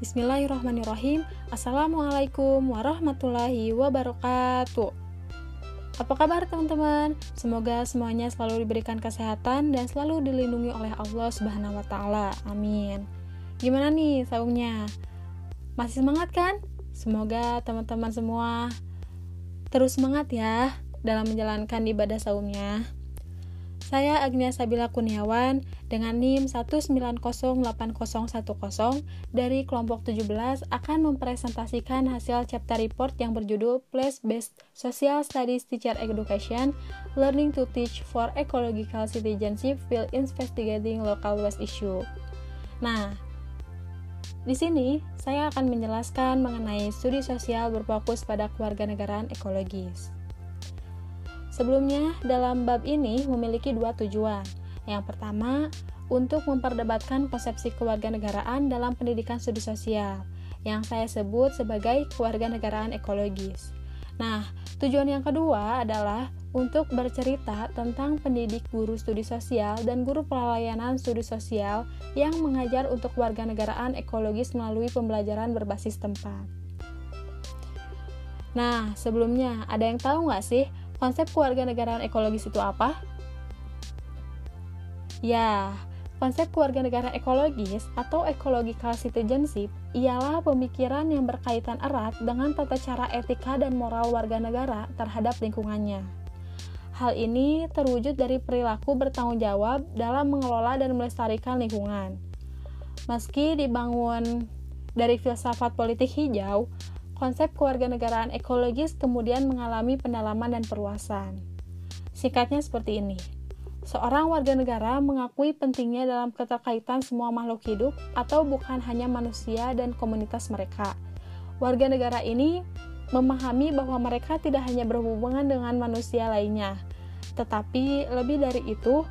Bismillahirrahmanirrahim. Assalamualaikum warahmatullahi wabarakatuh. Apa kabar teman-teman? Semoga semuanya selalu diberikan kesehatan dan selalu dilindungi oleh Allah Subhanahu wa taala. Amin. Gimana nih saumnya? Masih semangat kan? Semoga teman-teman semua terus semangat ya dalam menjalankan ibadah saumnya. Saya Agnia Sabila Kurniawan dengan NIM 1908010 dari kelompok 17 akan mempresentasikan hasil chapter report yang berjudul Place Based Social Studies Teacher Education Learning to Teach for Ecological Citizenship while Investigating Local Waste Issue. Nah, di sini saya akan menjelaskan mengenai studi sosial berfokus pada kewarganegaraan ekologis. Sebelumnya, dalam bab ini memiliki dua tujuan. Yang pertama, untuk memperdebatkan konsepsi kewarganegaraan dalam pendidikan studi sosial, yang saya sebut sebagai kewarganegaraan ekologis. Nah, tujuan yang kedua adalah untuk bercerita tentang pendidik guru studi sosial dan guru pelayanan studi sosial yang mengajar untuk kewarganegaraan ekologis melalui pembelajaran berbasis tempat. Nah, sebelumnya, ada yang tahu nggak sih Konsep kewarganegaraan ekologis itu apa? Ya, konsep kewarganegaraan ekologis atau ecological citizenship ialah pemikiran yang berkaitan erat dengan tata cara etika dan moral warga negara terhadap lingkungannya. Hal ini terwujud dari perilaku bertanggung jawab dalam mengelola dan melestarikan lingkungan. Meski dibangun dari filsafat politik hijau, konsep kewarganegaraan ekologis kemudian mengalami pendalaman dan perluasan. Singkatnya seperti ini. Seorang warga negara mengakui pentingnya dalam keterkaitan semua makhluk hidup atau bukan hanya manusia dan komunitas mereka. Warga negara ini memahami bahwa mereka tidak hanya berhubungan dengan manusia lainnya, tetapi lebih dari itu,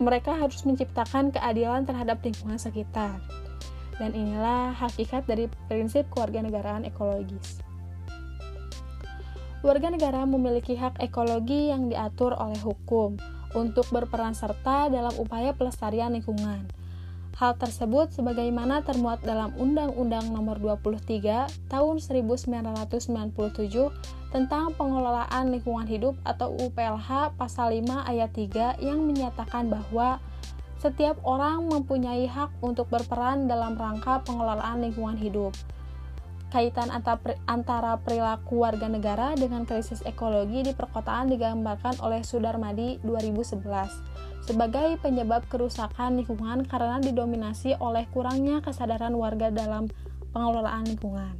mereka harus menciptakan keadilan terhadap lingkungan sekitar. Dan inilah hakikat dari prinsip kewarganegaraan ekologis. Warga negara memiliki hak ekologi yang diatur oleh hukum untuk berperan serta dalam upaya pelestarian lingkungan. Hal tersebut sebagaimana termuat dalam Undang-Undang Nomor 23 Tahun 1997 tentang Pengelolaan Lingkungan Hidup atau UPLH Pasal 5 Ayat 3 yang menyatakan bahwa setiap orang mempunyai hak untuk berperan dalam rangka pengelolaan lingkungan hidup. Kaitan antara perilaku warga negara dengan krisis ekologi di perkotaan digambarkan oleh Sudarmadi 2011 sebagai penyebab kerusakan lingkungan karena didominasi oleh kurangnya kesadaran warga dalam pengelolaan lingkungan.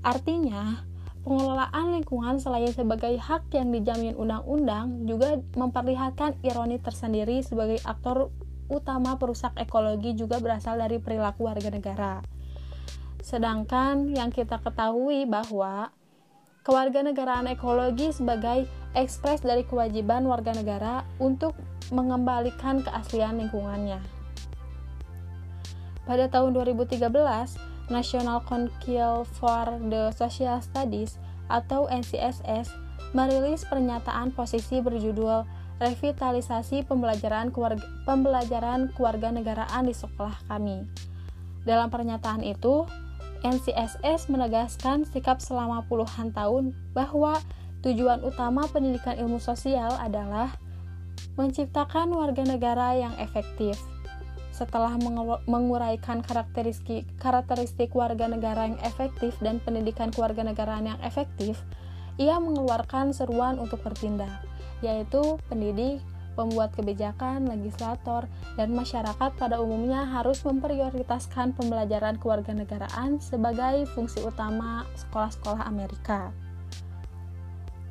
Artinya, pengelolaan lingkungan selain sebagai hak yang dijamin undang-undang juga memperlihatkan ironi tersendiri sebagai aktor utama perusak ekologi juga berasal dari perilaku warga negara. Sedangkan yang kita ketahui bahwa kewarganegaraan ekologi sebagai ekspres dari kewajiban warga negara untuk mengembalikan keaslian lingkungannya. Pada tahun 2013, National Council for the Social Studies atau NCSS merilis pernyataan posisi berjudul revitalisasi pembelajaran keluarga, pembelajaran kewarganegaraan di sekolah kami. Dalam pernyataan itu, NCSS menegaskan sikap selama puluhan tahun bahwa tujuan utama pendidikan ilmu sosial adalah menciptakan warga negara yang efektif. Setelah menguraikan karakteristik, karakteristik warga negara yang efektif dan pendidikan kewarganegaraan yang efektif, ia mengeluarkan seruan untuk bertindak yaitu pendidik, pembuat kebijakan, legislator, dan masyarakat pada umumnya harus memprioritaskan pembelajaran kewarganegaraan sebagai fungsi utama sekolah-sekolah Amerika.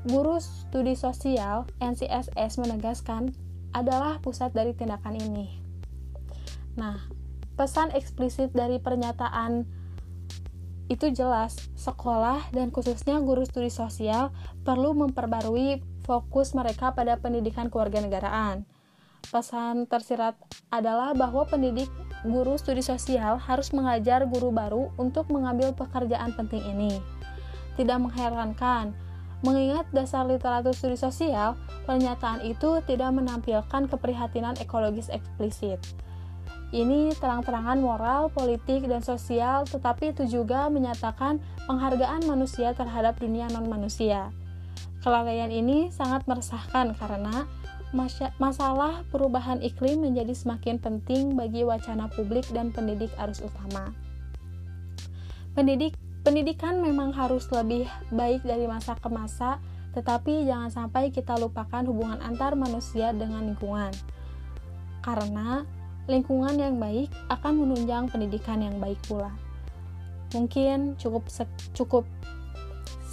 Guru Studi Sosial NCSS menegaskan adalah pusat dari tindakan ini. Nah, pesan eksplisit dari pernyataan itu jelas, sekolah dan khususnya guru studi sosial perlu memperbarui fokus mereka pada pendidikan kewarganegaraan. Pesan tersirat adalah bahwa pendidik guru studi sosial harus mengajar guru baru untuk mengambil pekerjaan penting ini. Tidak mengherankan, mengingat dasar literatur studi sosial, pernyataan itu tidak menampilkan keprihatinan ekologis eksplisit. Ini terang-terangan moral, politik, dan sosial, tetapi itu juga menyatakan penghargaan manusia terhadap dunia non-manusia. Kelalaian ini sangat meresahkan karena masalah perubahan iklim menjadi semakin penting bagi wacana publik dan pendidik arus utama. Pendidik pendidikan memang harus lebih baik dari masa ke masa, tetapi jangan sampai kita lupakan hubungan antar manusia dengan lingkungan. Karena lingkungan yang baik akan menunjang pendidikan yang baik pula. Mungkin cukup cukup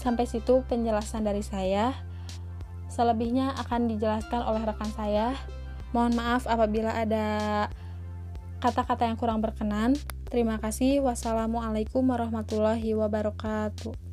sampai situ penjelasan dari saya. Selebihnya akan dijelaskan oleh rekan saya. Mohon maaf apabila ada kata-kata yang kurang berkenan. Terima kasih. Wassalamualaikum warahmatullahi wabarakatuh.